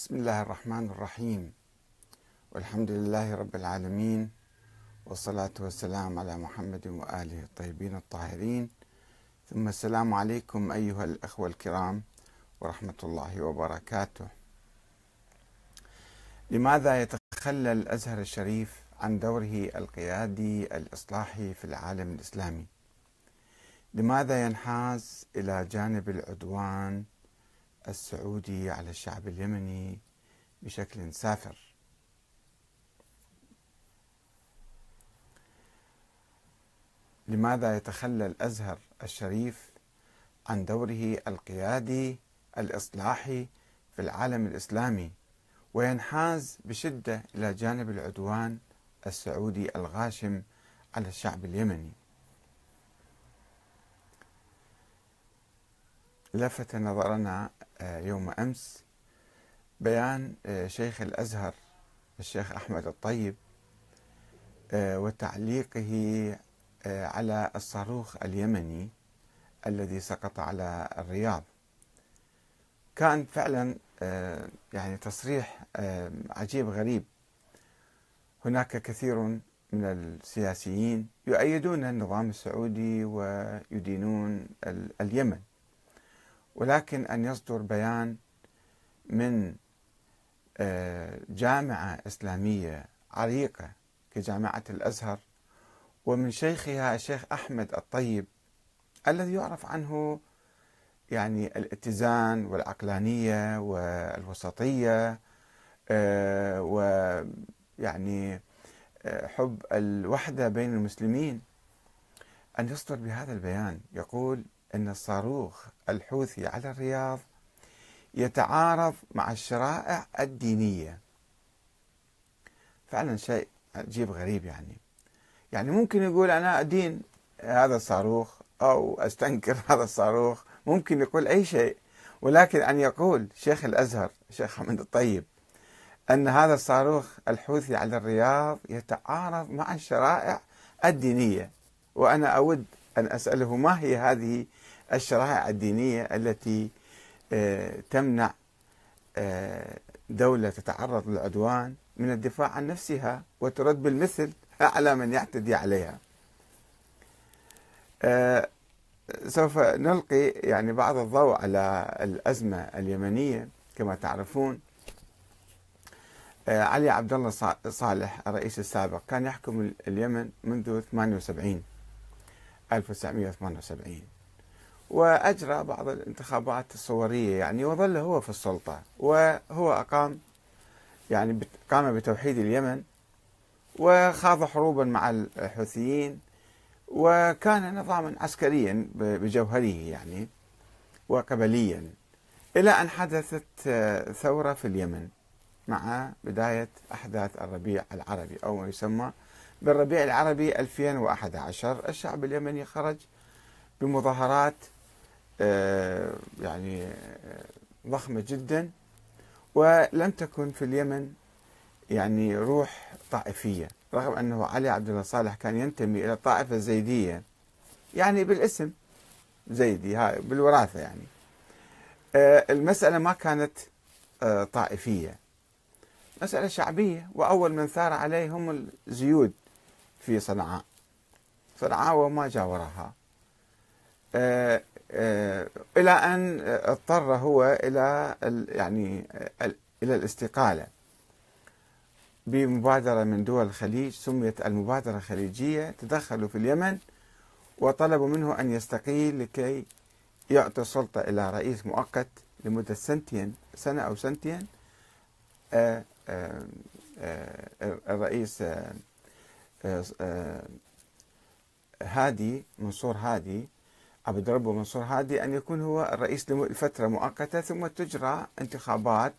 بسم الله الرحمن الرحيم. والحمد لله رب العالمين والصلاة والسلام على محمد وآله الطيبين الطاهرين. ثم السلام عليكم أيها الأخوة الكرام ورحمة الله وبركاته. لماذا يتخلى الأزهر الشريف عن دوره القيادي الإصلاحي في العالم الإسلامي؟ لماذا ينحاز إلى جانب العدوان السعودي على الشعب اليمني بشكل سافر. لماذا يتخلى الازهر الشريف عن دوره القيادي الإصلاحي في العالم الإسلامي وينحاز بشدة إلى جانب العدوان السعودي الغاشم على الشعب اليمني؟ لفت نظرنا يوم أمس بيان آه، شيخ الأزهر الشيخ أحمد الطيب آه، وتعليقه على الصاروخ اليمني الذي سقط على الرياض. كان فعلا يعني تصريح عجيب غريب. هناك كثير من السياسيين يؤيدون النظام السعودي ويدينون اليمن. ولكن أن يصدر بيان من آه، جامعة إسلامية عريقة كجامعة الأزهر ومن شيخها الشيخ أحمد الطيب الذي يعرف عنه يعني الاتزان والعقلانية والوسطية آه، ويعني آه، حب الوحدة بين المسلمين. أن يصدر بهذا البيان يقول أن الصاروخ الحوثي على الرياض يتعارض مع الشرائع الدينية. فعلا شيء عجيب غريب يعني. يعني ممكن يقول أنا أدين هذا الصاروخ أو أستنكر هذا الصاروخ ممكن يقول أي شيء. ولكن أن يقول شيخ الأزهر شيخ حمد الطيب أن هذا الصاروخ الحوثي على الرياض يتعارض مع الشرائع الدينية. وأنا أود أن أسأله ما هي هذه الشرائع الدينية التي آه، تمنع آه، دولة تتعرض للعدوان من الدفاع عن نفسها وترد بالمثل على من يعتدي عليها. آه، سوف نلقي يعني بعض الضوء على الأزمة اليمنية كما تعرفون. علي عبد الله صالح الرئيس السابق كان يحكم اليمن منذ 78 1978 وأجرى بعض الانتخابات الصورية يعني وظل هو في السلطة وهو أقام يعني قام بتوحيد اليمن وخاض حروبا مع الحوثيين وكان نظاما عسكريا بجوهره يعني وقبليا إلى أن حدثت ثورة في اليمن مع بداية أحداث الربيع العربي أو ما يسمى بالربيع العربي 2011 الشعب اليمني خرج بمظاهرات يعني آه، ضخمة جدا ولم تكن في اليمن يعني روح طائفية رغم أنه علي عبد الله صالح كان ينتمي إلى الطائفة الزيدية يعني بالاسم زيدي هاي بالوراثة يعني. آه، المسألة ما كانت طائفية. مسألة شعبية وأول من ثار عليه هم الزيود في صنعاء. صنعاء وما جاورها آه، آه، إلى أن اضطر هو إلى يعني إلى الاستقالة بمبادرة من دول الخليج سميت المبادرة الخليجية تدخلوا في اليمن وطلبوا منه أن يستقيل لكي يعطي السلطة إلى رئيس مؤقت لمدة سنتين سنة أو سنتين آه، الرئيس هادي منصور هادي عبد ربه منصور هادي أن يكون هو الرئيس لفترة مؤقتة ثم تجرى انتخابات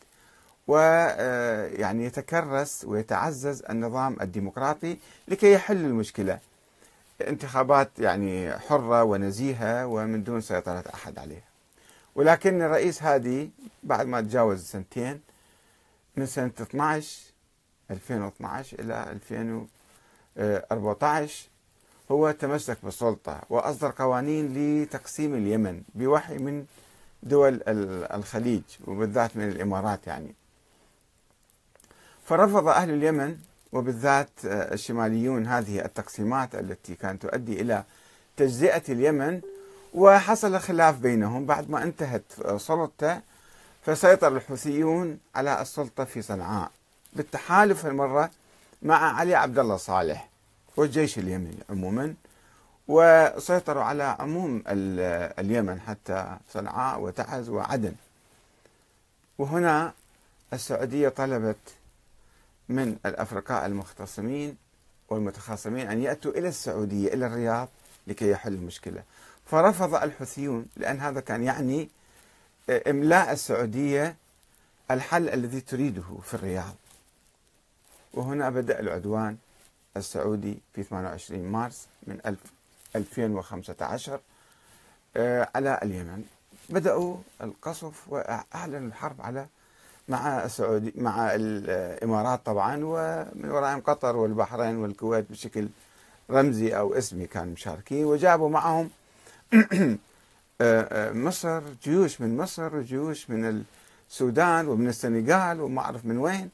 ويعني يتكرس ويتعزز النظام الديمقراطي لكي يحل المشكلة. انتخابات يعني حرة ونزيهة ومن دون سيطرة أحد عليها. ولكن الرئيس هادي بعد ما تجاوز سنتين من سنة 12 2012 إلى 2014 هو تمسك بالسلطة وأصدر قوانين لتقسيم اليمن بوحي من دول الخليج وبالذات من الإمارات يعني. فرفض أهل اليمن وبالذات الشماليون هذه التقسيمات التي كانت تؤدي إلى تجزئة اليمن وحصل خلاف بينهم بعد ما انتهت سلطته فسيطر الحوثيون على السلطة في صنعاء. بالتحالف المرة مع علي عبد الله صالح. والجيش اليمني عموما وسيطروا على عموم اليمن حتى صنعاء وتعز وعدن. وهنا السعودية طلبت من الأفرقاء المختصمين والمتخاصمين أن يأتوا إلى السعودية إلى الرياض لكي يحل المشكلة. فرفض الحوثيون لأن هذا كان يعني إملاء السعودية الحل الذي تريده في الرياض. وهنا بدأ العدوان السعودي في 28 مارس من 2015 آه، على اليمن. بدأوا القصف وأعلنوا الحرب على مع السعودي مع الإمارات طبعا ومن ورائهم قطر والبحرين والكويت بشكل رمزي أو اسمي كانوا مشاركين وجابوا معهم آه، آه، مصر جيوش من مصر وجيوش من السودان ومن السنغال وما أعرف من وين.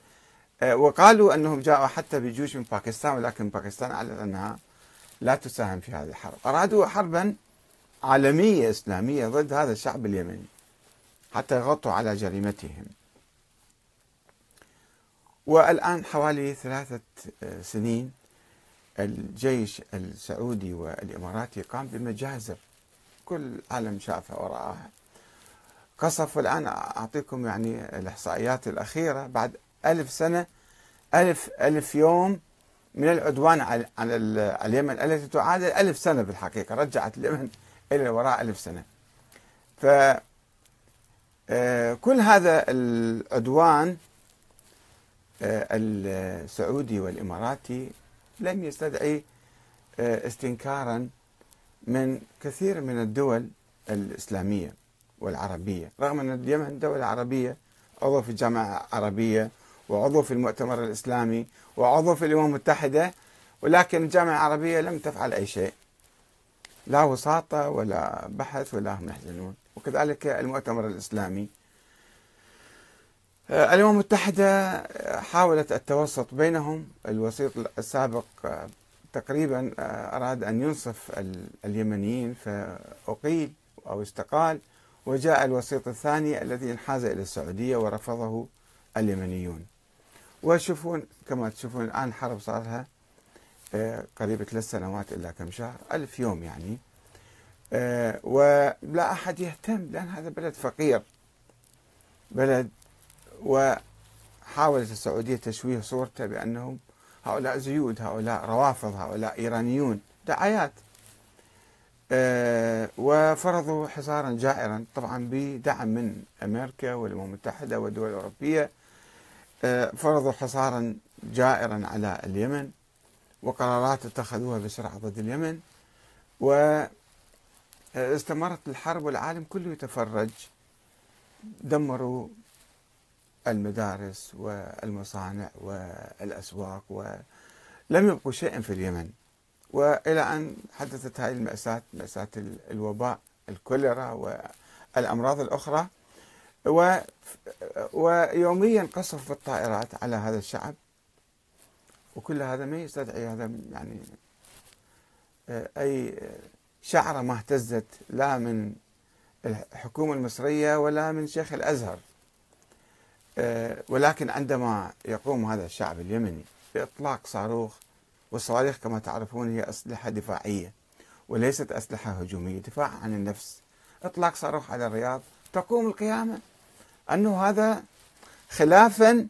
وقالوا أنهم جاءوا حتى بجيوش من باكستان ولكن باكستان اعلنت أنها لا تساهم في هذه الحرب، أرادوا حربا عالمية إسلامية ضد هذا الشعب اليمني حتى يغطوا على جريمتهم. والآن حوالي ثلاثة آه، سنين الجيش السعودي والإماراتي قام بمجازر كل عالم شافها ورآها قصف والآن أعطيكم يعني الإحصائيات الأخيرة بعد ألف سنة ألف ألف يوم من العدوان على اليمن التي تعادل ألف سنة بالحقيقة رجعت اليمن إلى الوراء ألف سنة. ف آه، كل هذا العدوان آه، السعودي والإماراتي لم يستدعي آه، استنكارا من كثير من الدول الإسلامية والعربية، رغم أن اليمن دولة عربية عضو في الجامعة العربيه وعضو في المؤتمر الإسلامي وعضو في الأمم المتحدة ولكن الجامعة العربية لم تفعل أي شيء. لا وساطة ولا بحث ولا هم يحزنون، وكذلك المؤتمر الإسلامي. آه، الأمم المتحدة حاولت التوسط بينهم. الوسيط السابق آه، تقريبا آه، أراد أن ينصف اليمنيين فأقيل أو استقال وجاء الوسيط الثاني الذي انحاز إلى السعودية ورفضه اليمنيون. وشوفون كما تشوفون الآن حرب صار لها قريبة ثلاث سنوات إلا كم شهر ألف يوم يعني. ولا أحد يهتم لأن هذا بلد فقير بلد وحاولت السعودية تشويه صورته بأنهم هؤلاء زيود هؤلاء روافض هؤلاء إيرانيون دعايات. أه وفرضوا حصارا جائرا طبعا بدعم من أمريكا والأمم المتحدة والدول الأوروبية. فرضوا حصارا جائرا على اليمن وقرارات اتخذوها بسرعة ضد اليمن واستمرت الحرب والعالم كله يتفرج. دمروا المدارس والمصانع والأسواق ولم يبقوا شيئا في اليمن. وإلى أن حدثت هذه المأساة مأساة الوباء الكوليرا والأمراض الأخرى. و ويوميا قصف بالطائرات على هذا الشعب. وكل هذا ما يستدعي هذا يعني أي شعرة ما اهتزت لا من الحكومة المصرية ولا من شيخ الأزهر. آه، ولكن عندما يقوم هذا الشعب اليمني بإطلاق صاروخ والصواريخ كما تعرفون هي أسلحة دفاعية وليست أسلحة هجومية دفاع عن النفس. إطلاق صاروخ على الرياض تقوم القيامة؟ أنه هذا خلافا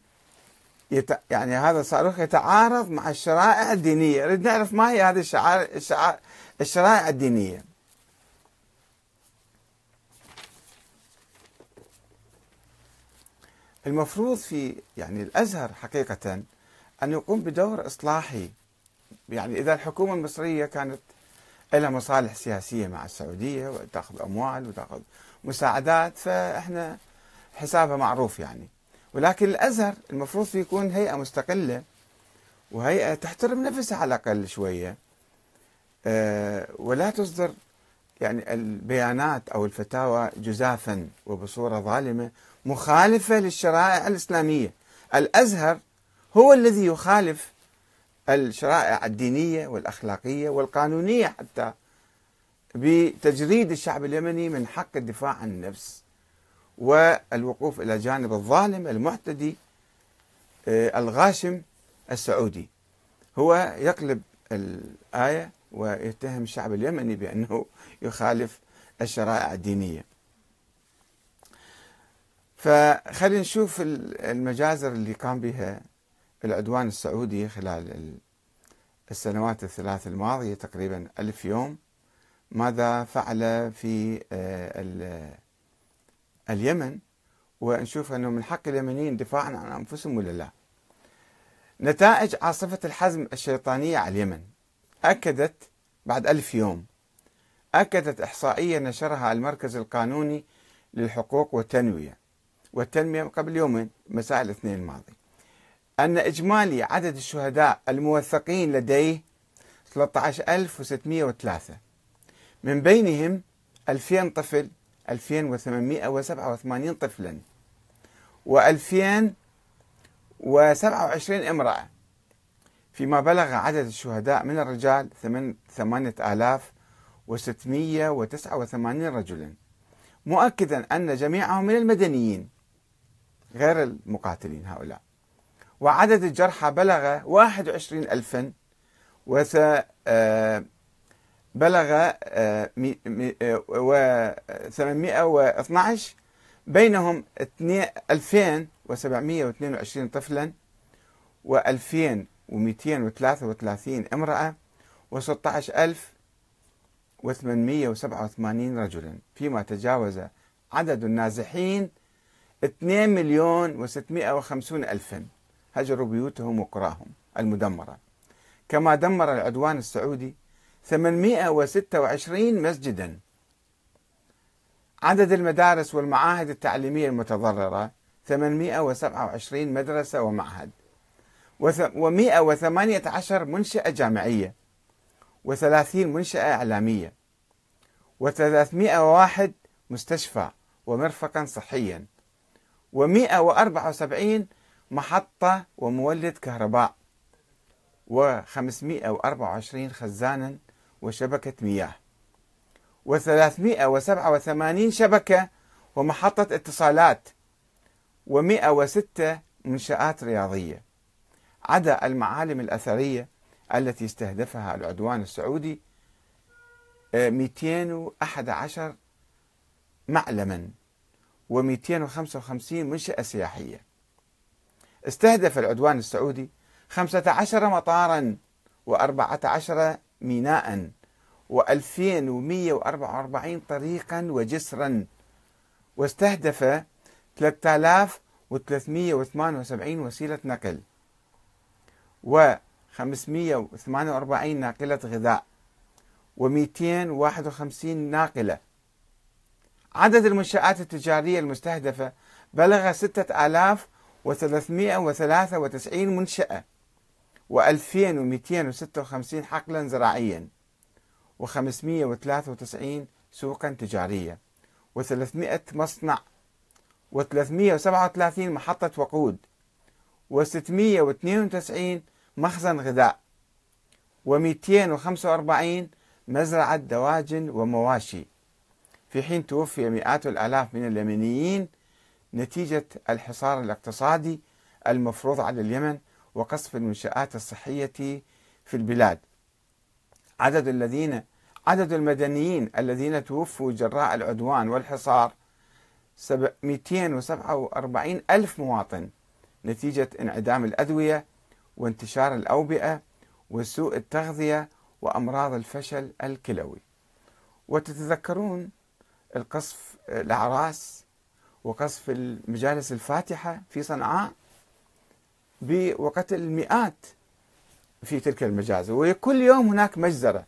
يت... يعني هذا الصاروخ يتعارض مع الشرائع الدينية. نريد نعرف ما هي هذه الشعائر الشرائع الدينية؟ المفروض في يعني الأزهر حقيقه أن يقوم بدور إصلاحي. يعني إذا الحكومة المصرية كانت لها مصالح سياسية مع السعودية وتأخذ أموال وتأخذ مساعدات فإحنا حسابها معروف يعني. ولكن الأزهر المفروض يكون هيئة مستقلة وهيئة تحترم نفسها على الأقل شوية. أه ولا تصدر يعني البيانات أو الفتاوى جزافا وبصورة ظالمة مخالفة للشرائع الإسلامية. الأزهر هو الذي يخالف الشرائع الدينية والأخلاقية والقانونية حتى بتجريد الشعب اليمني من حق الدفاع عن النفس والوقوف إلى جانب الظالم المعتدي آه، الغاشم السعودي. هو يقلب الآية ويتهم الشعب اليمني بأنه يخالف الشرائع الدينية. فخلينا نشوف المجازر اللي قام بها العدوان السعودي خلال السنوات الثلاث الماضية تقريبا ألف يوم. ماذا فعل في آه، اليمن؟ ونشوف أنه من حق اليمنيين دفاعا عن أنفسهم ولا لا. نتائج عاصفة الحزم الشيطانية على اليمن. أكدت بعد ألف يوم. أكدت إحصائية نشرها المركز القانوني للحقوق والتنمية. والتنمية قبل يومين مساء الاثنين الماضي. أن إجمالي عدد الشهداء الموثقين لديه 13603 من بينهم 2000 طفل 2887 طفلا و2027 امرأة. فيما بلغ عدد الشهداء من الرجال 8689 رجلا. مؤكدا أن جميعهم من المدنيين غير المقاتلين هؤلاء. وعدد الجرحى بلغ 21 ألفا آه، بلغ 812 آه، بينهم 2722 طفلا و2233 امرأة و16887 رجلا. فيما تجاوز عدد النازحين 2 مليون و650 ألفا. هجروا بيوتهم وقراهم المدمرة. كما دمر العدوان السعودي 826 مسجدا. عدد المدارس والمعاهد التعليمية المتضررة 827 مدرسة ومعهد. و118 منشأة جامعية. و30 منشأة إعلامية. و301 مستشفى ومرفقا صحيا. و174 محطة ومولد كهرباء. و524 خزانا وشبكة مياه. و387 شبكة ومحطة اتصالات و106 منشآت رياضية. عدا المعالم الأثرية التي استهدفها العدوان السعودي 211 معلما و255 منشأة سياحية. استهدف العدوان السعودي 15 مطارا و14 ميناء و2144 طريقا وجسرا واستهدف 3378 وسيلة نقل و 548 ناقلة غذاء و251 ناقلة. عدد المنشآت التجارية المستهدفة بلغ 6393 منشأة. و2256 حقلا زراعيا و593 سوقا تجارية و300 مصنع و337 محطة وقود و692 مخزن غذاء و245 مزرعة دواجن ومواشي. في حين توفي مئات الآلاف من اليمنيين نتيجة الحصار الاقتصادي المفروض على اليمن وقصف المنشآت الصحية في البلاد. عدد الذين عدد المدنيين الذين توفوا جراء العدوان والحصار 247 ألف مواطن نتيجة انعدام الأدوية وانتشار الأوبئة وسوء التغذية وأمراض الفشل الكلوي. وتتذكرون القصف الأعراس وقصف المجالس الفاتحة في صنعاء؟ بوقت المئات في تلك المجازر وكل يوم هناك مجزرة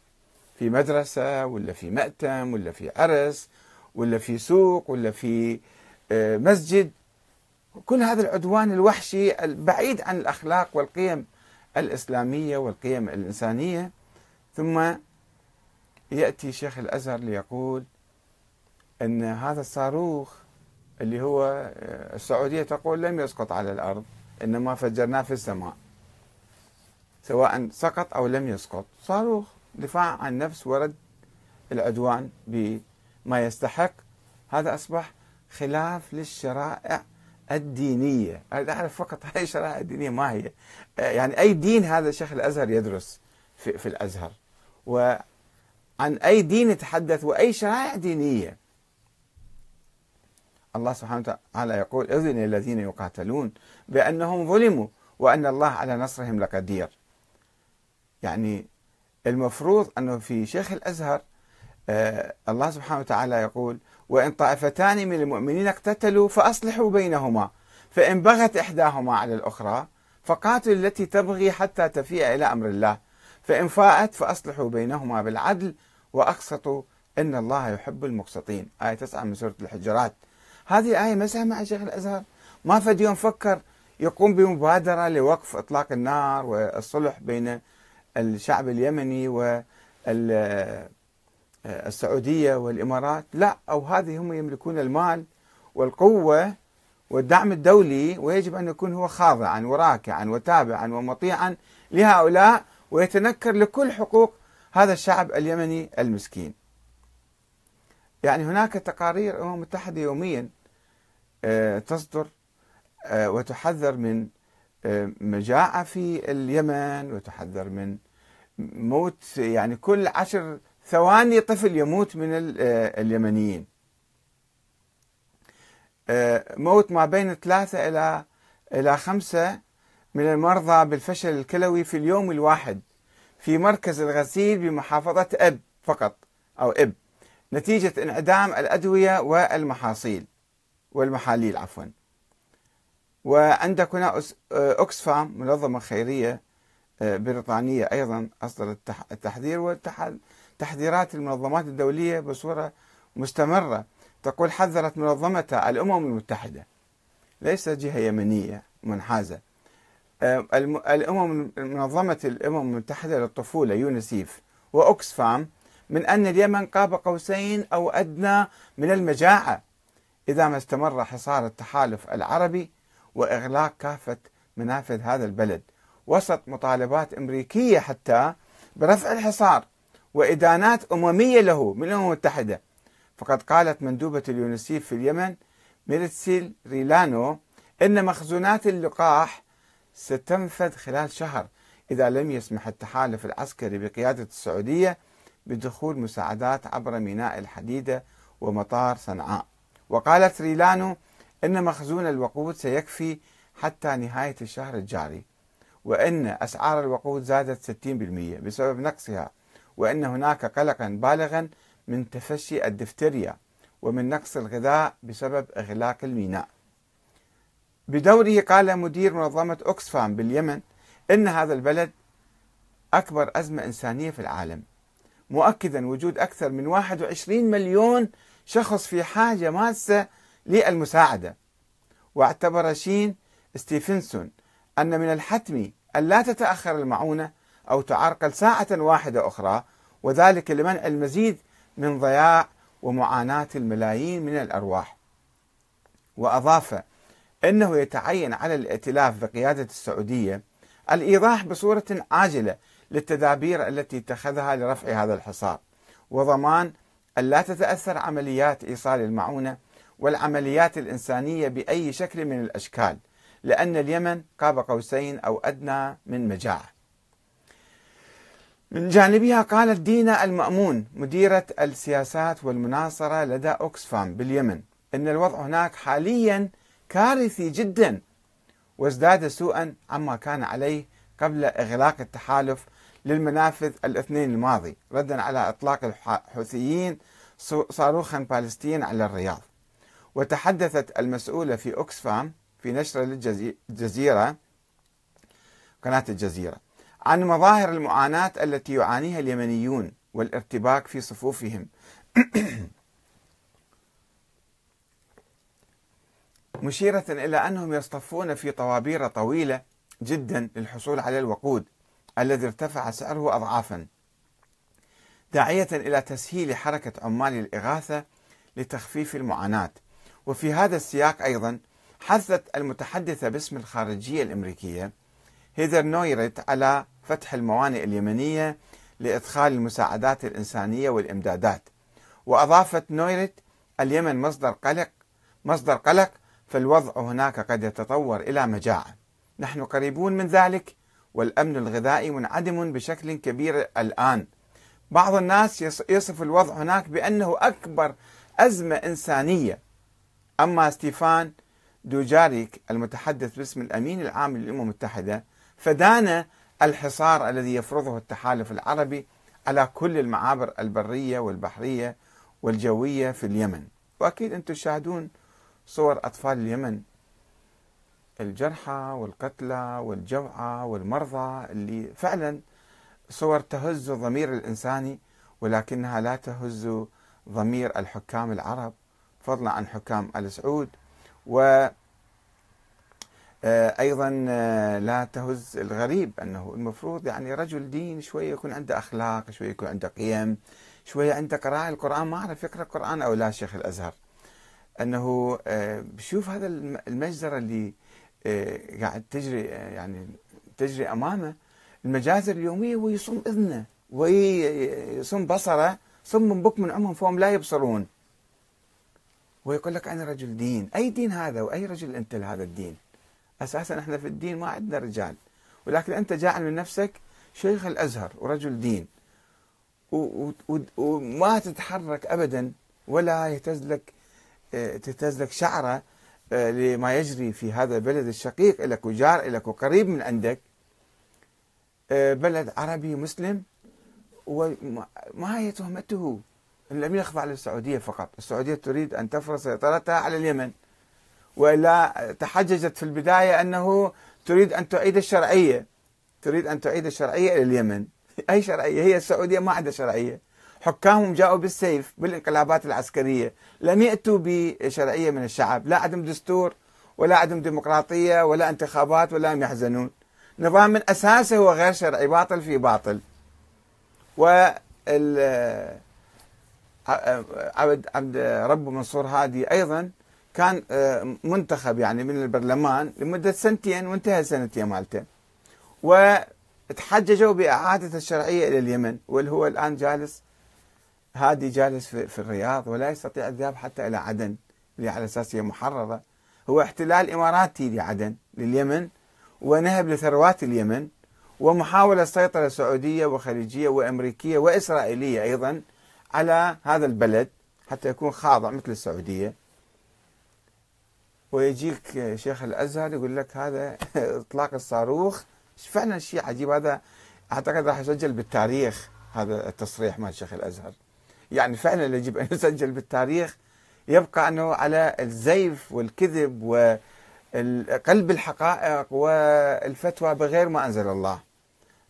في مدرسة ولا في مأتم ولا في عرس ولا في سوق ولا في آه، مسجد. كل هذا العدوان الوحشي البعيد عن الأخلاق والقيم الإسلامية والقيم الإنسانية. ثم يأتي شيخ الأزهر ليقول أن هذا الصاروخ اللي هو آه، السعودية تقول لم يسقط على الأرض. إنما فجرناه في السماء سواء سقط أو لم يسقط. صاروخ دفاع عن النفس ورد العدوان بما يستحق. هذا أصبح خلاف للشرائع الدينية. أريد أعرف فقط هاي الشرائع الدينية ما هي. يعني أي دين هذا شيخ الأزهر يدرس في, في الأزهر. وعن أي دين يتحدث وأي شرائع دينية. الله سبحانه وتعالى يقول اذن الذين يقاتلون بأنهم ظلموا وأن الله على نصرهم لقدير. يعني المفروض أنه في شيخ الأزهر آه الله سبحانه وتعالى يقول وإن طائفتان من المؤمنين اقتتلوا فأصلحوا بينهما فإن بغت إحداهما على الأخرى فقاتلوا التي تبغي حتى تفيء إلى أمر الله فإن فاءت فأصلحوا بينهما بالعدل وأقسطوا إن الله يحب المقسطين. آية 9 من سورة الحجرات. هذه آية مسها مع شيخ الأزهر؟ ما فد يوم فكر يقوم بمبادرة لوقف إطلاق النار والصلح بين الشعب اليمني والسعودية والإمارات؟ لا أو هذه هم يملكون المال والقوة والدعم الدولي ويجب أن يكون هو خاضعا وراكعا وتابعا ومطيعا لهؤلاء ويتنكر لكل حقوق هذا الشعب اليمني المسكين. يعني هناك تقارير الأمم المتحدة يوميا تصدر آه، وتحذر من آه، مجاعة في اليمن وتحذر من موت يعني كل عشر ثواني طفل يموت من اليمنيين. موت ما بين ثلاثة إلى إلى خمسة من المرضى بالفشل الكلوي في اليوم الواحد في مركز الغسيل بمحافظة أب فقط أو إب. نتيجة انعدام الأدوية والمحاصيل. والمحاليل عفوا. وعندك هنا أكسفام منظمة خيرية آه، بريطانية أيضا أصدرت التحذير والتحذيرات المنظمات الدولية بصورة مستمرة. تقول حذرت منظمة الأمم المتحدة. ليس جهة يمنية منحازة. آه، الأمم منظمة الأمم المتحدة للطفولة يونيسيف وأكسفام من أن اليمن قاب قوسين أو أدنى من المجاعة. إذا ما استمر حصار التحالف العربي وإغلاق كافة منافذ هذا البلد. وسط مطالبات أمريكية حتى برفع الحصار وإدانات أممية له من الأمم المتحدة. فقد قالت مندوبة اليونسيف في اليمن ميرتسيل ريلانو إن مخزونات اللقاح ستنفذ خلال شهر إذا لم يسمح التحالف العسكري بقيادة السعودية بدخول مساعدات عبر ميناء الحديدة ومطار صنعاء. وقالت ريلانو إن مخزون الوقود سيكفي حتى نهاية الشهر الجاري وإن أسعار الوقود زادت 60% بسبب نقصها وإن هناك قلقا بالغا من تفشي الدفتريا ومن نقص الغذاء بسبب إغلاق الميناء. بدوره قال مدير منظمة أكسفام باليمن إن هذا البلد أكبر أزمة إنسانية في العالم مؤكدا وجود أكثر من 21 مليون شخص في حاجة ماسة للمساعدة. واعتبر شين ستيفنسون أن من الحتم أن لا تتأخر المعونة أو تعرقل ساعة واحدة أخرى وذلك لمنع المزيد من ضياع ومعاناة الملايين من الأرواح. وأضاف أنه يتعين على الائتلاف بقيادة السعودية الإيضاح بصورة عاجلة للتدابير التي اتخذها لرفع هذا الحصار وضمان أن لا تتأثر عمليات إيصال المعونة والعمليات الإنسانية بأي شكل من الأشكال لأن اليمن قاب قوسين أو أدنى من مجاعة. من جانبها قالت دينا المأمون مديرة السياسات والمناصرة لدى أوكسفام باليمن أن الوضع هناك حاليا كارثي جدا وازداد سوءا عما كان عليه قبل إغلاق التحالف للمنافذ الاثنين الماضي ردا على إطلاق الحوثيين صاروخا بالستين على الرياض. وتحدثت المسؤولة في أوكسفام في نشرة للجزيرة قناة الجزيرة عن مظاهر المعاناة التي يعانيها اليمنيون والارتباك في صفوفهم. مشيرة إلى أنهم يصطفون في طوابير طويلة جدا للحصول على الوقود. الذي ارتفع سعره أضعافا داعية إلى تسهيل حركة عمال الإغاثة لتخفيف المعاناة. وفي هذا السياق أيضا حثت المتحدثة باسم الخارجية الأمريكية هيدر نويرت على فتح الموانئ اليمنية لإدخال المساعدات الإنسانية والإمدادات. وأضافت نويرت اليمن مصدر قلق مصدر قلق فالوضع هناك قد يتطور إلى مجاعة. نحن قريبون من ذلك والأمن الغذائي منعدم بشكل كبير الآن. بعض الناس يصف الوضع هناك بأنه أكبر أزمة إنسانية. أما ستيفان دوجاريك المتحدث باسم الأمين العام للأمم المتحدة فدان الحصار الذي يفرضه التحالف العربي على كل المعابر البرية والبحرية والجوية في اليمن. وأكيد أنتم تشاهدون صور أطفال اليمن الجرحى والقتلى والجوعى والمرضى اللي فعلا صور تهز الضمير الإنساني ولكنها لا تهز ضمير الحكام العرب فضلا عن حكام آل سعود و آه، أيضا آه، لا تهز الغريب أنه المفروض يعني رجل دين شوية يكون عنده أخلاق شوية يكون عنده قيم شوية عنده قراءة القرآن ما أعرف يقرأ القران أو لا شيخ الأزهر. أنه آه، بشوف هذا المجزرة اللي قاعد تجري يعني تجري أمامه. المجازر اليومية ويصم إذنه ويصم بصرة صم بكم عمهم فهم لا يبصرون. ويقول لك أنا رجل دين. أي دين هذا؟ وأي رجل أنت لهذا الدين؟ أساسا إحنا في الدين ما عندنا رجال. ولكن أنت جاعل من نفسك شيخ الأزهر ورجل دين. وما تتحرك ابدا ولا يهتز لك آه، تهتز لك شعرة آه، لما يجري في هذا البلد الشقيق لك وجار لك وقريب من عندك. آه، بلد عربي مسلم وما هي تهمته؟ لم يخضع للسعودية فقط. السعودية تريد أن تفرض سيطرتها على اليمن. ولا تحججت في البداية أنه تريد أن تعيد الشرعية. تريد أن تعيد الشرعية إلى اليمن. أي شرعية؟ هي السعودية ما عندها شرعية. حكامهم جاءوا بالسيف بالانقلابات العسكرية. لم يأتوا بشرعية من الشعب. لا عدم دستور ولا عدم ديمقراطية ولا انتخابات ولا هم يحزنون. نظام من أساسه هو غير شرعي باطل في باطل. و عبد عبد رب منصور هادي أيضا كان آه، منتخب يعني من البرلمان لمدة سنتين وانتهى سنتين مالته. وتحججوا بإعادة الشرعية إلى اليمن واللي هو الآن جالس هادي جالس في, الرياض ولا يستطيع الذهاب حتى إلى عدن اللي على أساس هي محررة. هو احتلال إماراتي لعدن لليمن ونهب لثروات اليمن ومحاولة سيطرة سعودية وخليجية وأمريكية وإسرائيلية أيضا على هذا البلد حتى يكون خاضع مثل السعودية. ويجيك شيخ الأزهر يقول لك هذا إطلاق الصاروخ. فعلا شيء عجيب. هذا أعتقد راح يسجل بالتاريخ هذا التصريح مال شيخ الأزهر. يعني فعلا يجب ان يسجل بالتاريخ يبقى أنه على الزيف والكذب وقلب الحقائق والفتوى بغير ما أنزل الله.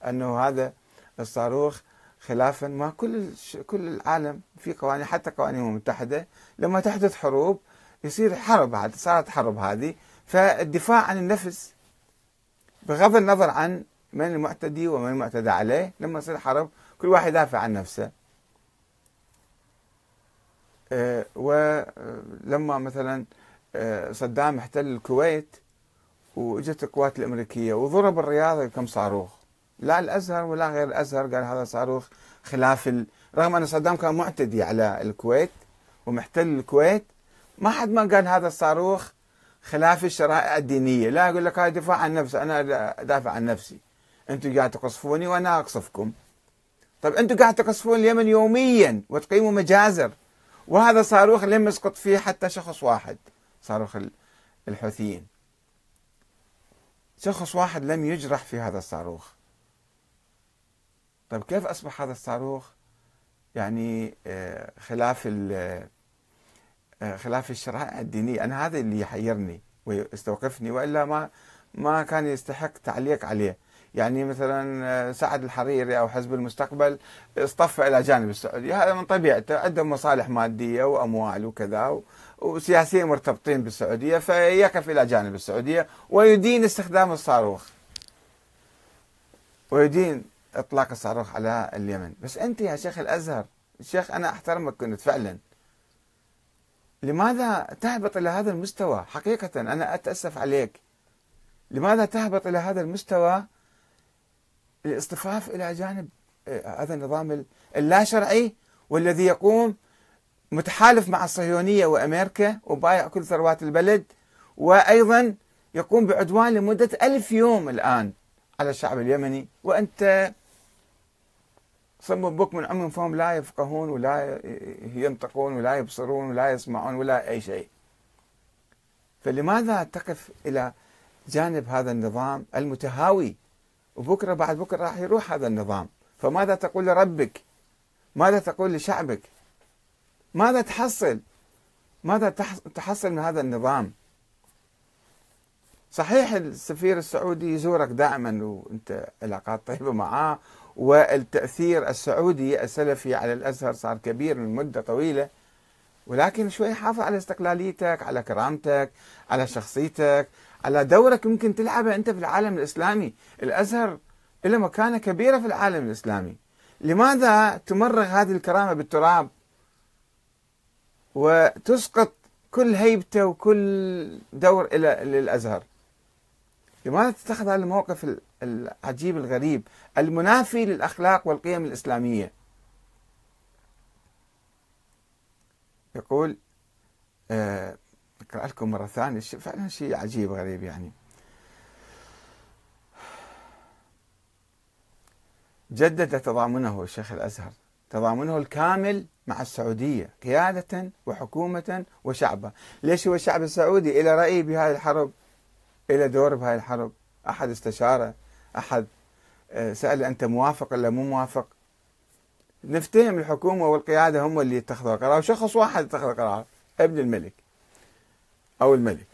أنه هذا الصاروخ خلافا ما كل كل العالم في قوانين حتى قوانين المتحدة لما تحدث حروب يصير حرب عاد صارت حرب هذه. فالدفاع عن النفس بغض النظر عن من المعتدي ومن المعتدى عليه لما يصير حرب كل واحد يدافع عن نفسه. ولما مثلا أه صدام احتل الكويت وإجت القوات الأمريكية وضرب الرياض كم صاروخ. لا الأزهر ولا غير الأزهر قال هذا صاروخ خلاف ال... رغم أن صدام كان معتدي على الكويت ومحتل الكويت ما حد ما قال هذا الصاروخ خلاف الشرائع الدينية. لا يقول لك هاي دفاع عن نفسي أنا ادافع عن نفسي. أنتم قاعد تقصفوني وأنا أقصفكم. طيب أنتم قاعد تقصفون اليمن يوميا وتقيموا مجازر. وهذا صاروخ لم يسقط فيه حتى شخص واحد صاروخ الحوثيين. شخص واحد لم يجرح في هذا الصاروخ. طيب كيف أصبح هذا الصاروخ؟ يعني آه، خلاف آه، خلاف الشرائع الدينية أنا هذا اللي يحيرني ويستوقفني وإلا ما ما كان يستحق تعليق عليه. يعني مثلا آه، سعد الحريري أو حزب المستقبل اصطف إلى جانب السعودية هذا من طبيعته. عندهم مصالح مادية وأموال وكذا وسياسيين مرتبطين بالسعودية فيقف إلى جانب السعودية ويدين استخدام الصاروخ. ويدين إطلاق الصاروخ على اليمن. بس أنت يا شيخ الأزهر الشيخ أنا أحترمك كنت فعلا. لماذا تهبط إلى هذا المستوى؟ حقيقة أنا أتأسف عليك. لماذا تهبط إلى هذا المستوى؟ الاصطفاف إلى جانب آه، هذا النظام اللا شرعي والذي يقوم متحالف مع الصهيونية وأمريكا وبايع كل ثروات البلد وأيضا يقوم بعدوان لمدة ألف يوم الآن على الشعب اليمني. وأنت صم بك من عم فهم لا يفقهون ولا ينطقون ولا يبصرون ولا يسمعون ولا أي شيء. فلماذا تقف إلى جانب هذا النظام المتهاوي وبكرة بعد بكرة راح يروح هذا النظام. فماذا تقول لربك؟ ماذا تقول لشعبك؟ ماذا تحصل؟ ماذا تحصل من هذا النظام؟ صحيح السفير السعودي يزورك دائما وأنت علاقات طيبة معاه والتأثير السعودي السلفي على الأزهر صار كبير من مده طويلة ولكن شوي حافظ على استقلاليتك على كرامتك على شخصيتك على دورك ممكن تلعبه أنت في العالم الإسلامي. الأزهر له مكانة كبيرة في العالم الإسلامي. لماذا تمرغ هذه الكرامة بالتراب؟ وتسقط كل هيبته وكل دور إلى للأزهر. لماذا تتخذ هذا الموقف العجيب الغريب؟ المنافي للأخلاق والقيم الإسلامية. يقول آه، اقرا لكم مرة ثانية. فعلا شيء عجيب غريب يعني. جدد تضامنه الشيخ الأزهر. تضامنه الكامل مع السعودية قيادة وحكومة وشعبا، ليش هو الشعب السعودي له راي بهذه الحرب؟ له دور بهذه الحرب، أحد استشاره، أحد آه، سأل أنت موافق ولا مو موافق؟ نفتهم الحكومة والقيادة هم اللي يتخذوا القرار، وشخص واحد يتخذ القرار ابن الملك. أو الملك.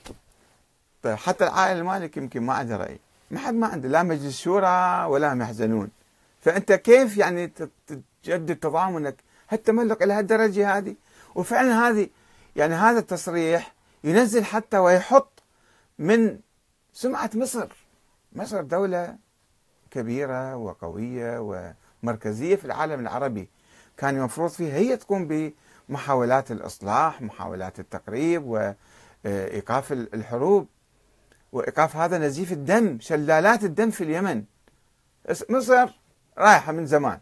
طيب حتى العائله المالك يمكن ما عنده رأي، ما حد ما عنده لا مجلس شورى ولا هم يحزنون. فأنت كيف يعني تجدد تضامنك هالتملق إلى هالدرجة هذه وفعلا هذه يعني هذا التصريح ينزل حتى ويحط من سمعة مصر مصر دولة كبيرة وقوية ومركزية في العالم العربي كان المفروض فيها هي تقوم بمحاولات الإصلاح محاولات التقريب وايقاف الحروب وإيقاف هذا نزيف الدم شلالات الدم في اليمن. مصر رايحة من زمان.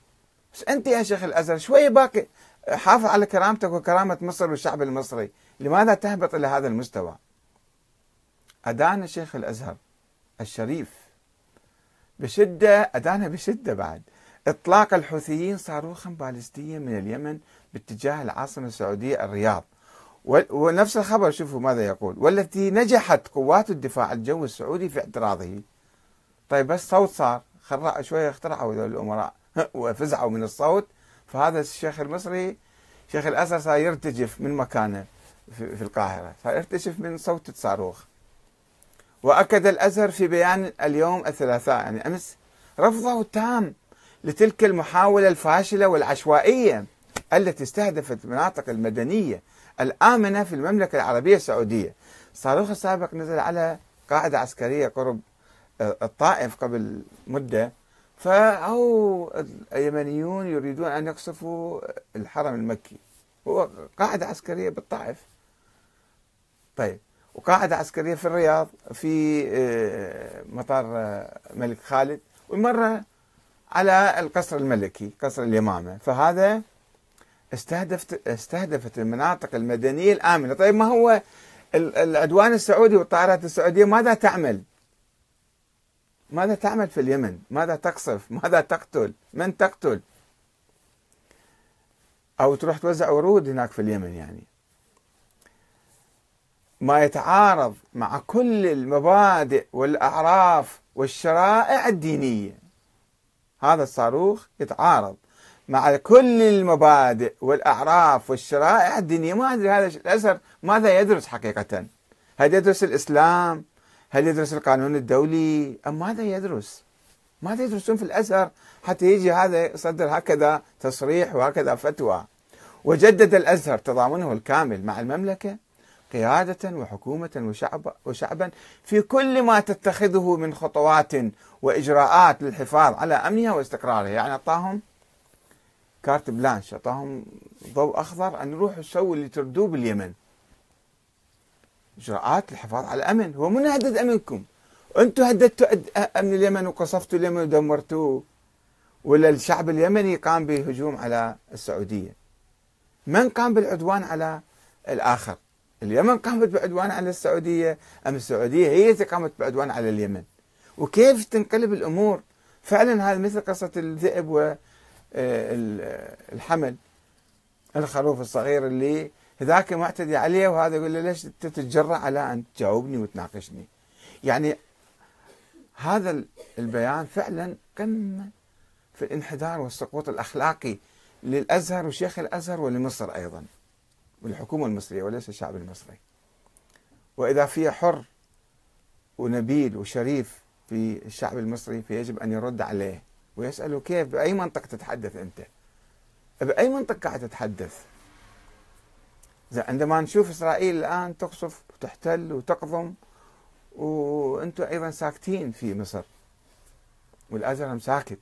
بس أنت يا شيخ الأزهر شوي باقي حافظ على كرامتك وكرامة مصر والشعب المصري. لماذا تهبط إلى هذا المستوى؟ أدان شيخ الأزهر الشريف بشدة ادانا بشدة بعد. إطلاق الحوثيين صاروخا باليستيا من اليمن باتجاه العاصمة السعودية الرياض. ونفس الخبر شوفوا ماذا يقول. والتي نجحت قوات الدفاع الجوي السعودي في اعتراضه. طيب بس صوت صار. خرع شوية اخترعوا الأمراء. وفزعوا من الصوت. فهذا الشيخ المصري شيخ الازهر صار يرتجف من مكانه في القاهرة. صار يرتجف من صوت الصاروخ. وأكد الأزهر في بيان اليوم الثلاثاء يعني أمس رفضه التام لتلك المحاولة الفاشلة والعشوائية. التي استهدفت المناطق المدنية الآمنة في المملكة العربية السعودية. الصاروخ السابق نزل على قاعدة عسكرية قرب الطائف قبل مدة. فأو اليمنيون يريدون أن يقصفوا الحرم المكي. هو قاعدة عسكرية بالطائف. طيب وقاعدة عسكرية في الرياض في آه، مطار آه، الملك خالد ومرة على القصر الملكي قصر اليمامة. فهذا استهدفت استهدفت المناطق المدنية الآمنة. طيب ما هو العدوان السعودي والطائرات السعودية ماذا تعمل؟ ماذا تعمل في اليمن؟ ماذا تقصف؟ ماذا تقتل؟ من تقتل؟ أو تروح توزع ورود هناك في اليمن يعني. ما يتعارض مع كل المبادئ والأعراف والشرائع الدينية. هذا الصاروخ يتعارض. مع كل المبادئ والأعراف والشرائع الدينية. ما أدري هذا الأزهر ماذا يدرس حقيقة؟ هل يدرس الإسلام؟ هل يدرس القانون الدولي؟ أم ماذا يدرس؟ ماذا يدرسون في الأزهر حتى يجي هذا يصدر هكذا تصريح وهكذا فتوى؟ وجدد الأزهر تضامنه الكامل مع المملكة قيادة وحكومة وشعب وشعبا في كل ما تتخذه من خطوات وإجراءات للحفاظ على أمنها واستقرارها. يعني أعطاهم كارت بلانش أعطاهم ضوء أخضر أن يروحوا يسووا اللي تردوه باليمن. إجراءات للحفاظ على الأمن. هو من هدد أمنكم؟ أنتم هددتوا أمن اليمن وقصفتوا اليمن ودمرتوه؟ ولا الشعب اليمني قام بهجوم على السعودية؟ من قام بالعدوان على الآخر؟ اليمن قامت بعدوان على السعودية أم السعودية هي التي قامت بعدوان على اليمن؟ وكيف تنقلب الأمور؟ فعلا هذا مثل قصة الذئب آه، الخروف الصغير اللي ذاك معتدي عليه وهذا يقول له ليش تتجرأ على أن تجاوبني وتناقشني؟ يعني هذا البيان فعلا قمة في الانحدار والسقوط الأخلاقي للأزهر وشيخ الأزهر ولمصر أيضا والحكومة المصرية وليس الشعب المصري. وإذا في حر ونبيل وشريف في الشعب المصري فيجب أن يرد عليه. ويسأله كيف بأي منطق تتحدث أنت؟ بأي منطق قاعد تتحدث؟ عندما نشوف إسرائيل الآن تقصف وتحتل وتقضم وأنتم أيضا ساكتين في مصر. والأزهر ساكت.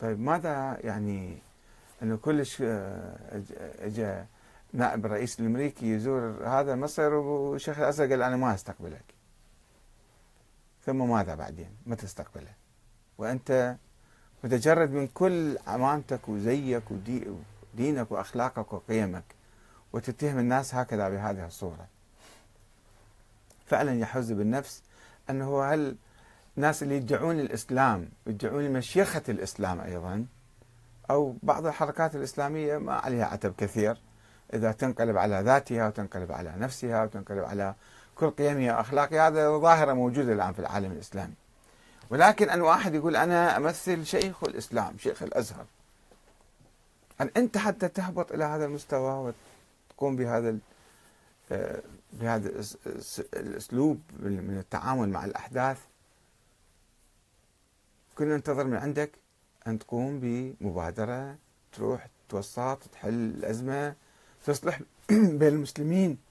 طيب ماذا يعني أنه كلش آه، اجى نائب الرئيس الأمريكي يزور هذا مصر وشيخ الأزهر قال أنا ما أستقبلك؟ ثم ماذا بعدين؟ متى تستقبله؟ وأنت متجرد من كل أمانتك وزيك ودينك وأخلاقك وقيمك وتتهم الناس هكذا بهذه الصورة. فعلا يحز بالنفس أنه هل الناس اللي يدعون الإسلام يدعون مشيخة الإسلام أيضا أو بعض الحركات الإسلامية ما عليها عتب كثير إذا تنقلب على ذاتها وتنقلب على نفسها وتنقلب على كل قيمها وأخلاقها هذا ظاهرة موجودة الآن في العالم الإسلامي. ولكن أن واحد يقول أنا أمثل شيخ الإسلام شيخ الأزهر. أن أنت حتى تهبط إلى هذا المستوى وتقوم بهذا آه، بهذا الأسلوب من التعامل مع الأحداث. كنا ننتظر من عندك أن تقوم بمبادرة تروح توسط تحل الأزمة تصلح بين المسلمين.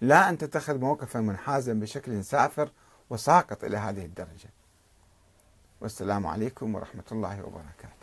لا أن تتخذ موقفا منحازا بشكل سافر وساقط إلى هذه الدرجة. والسلام عليكم ورحمة الله وبركاته.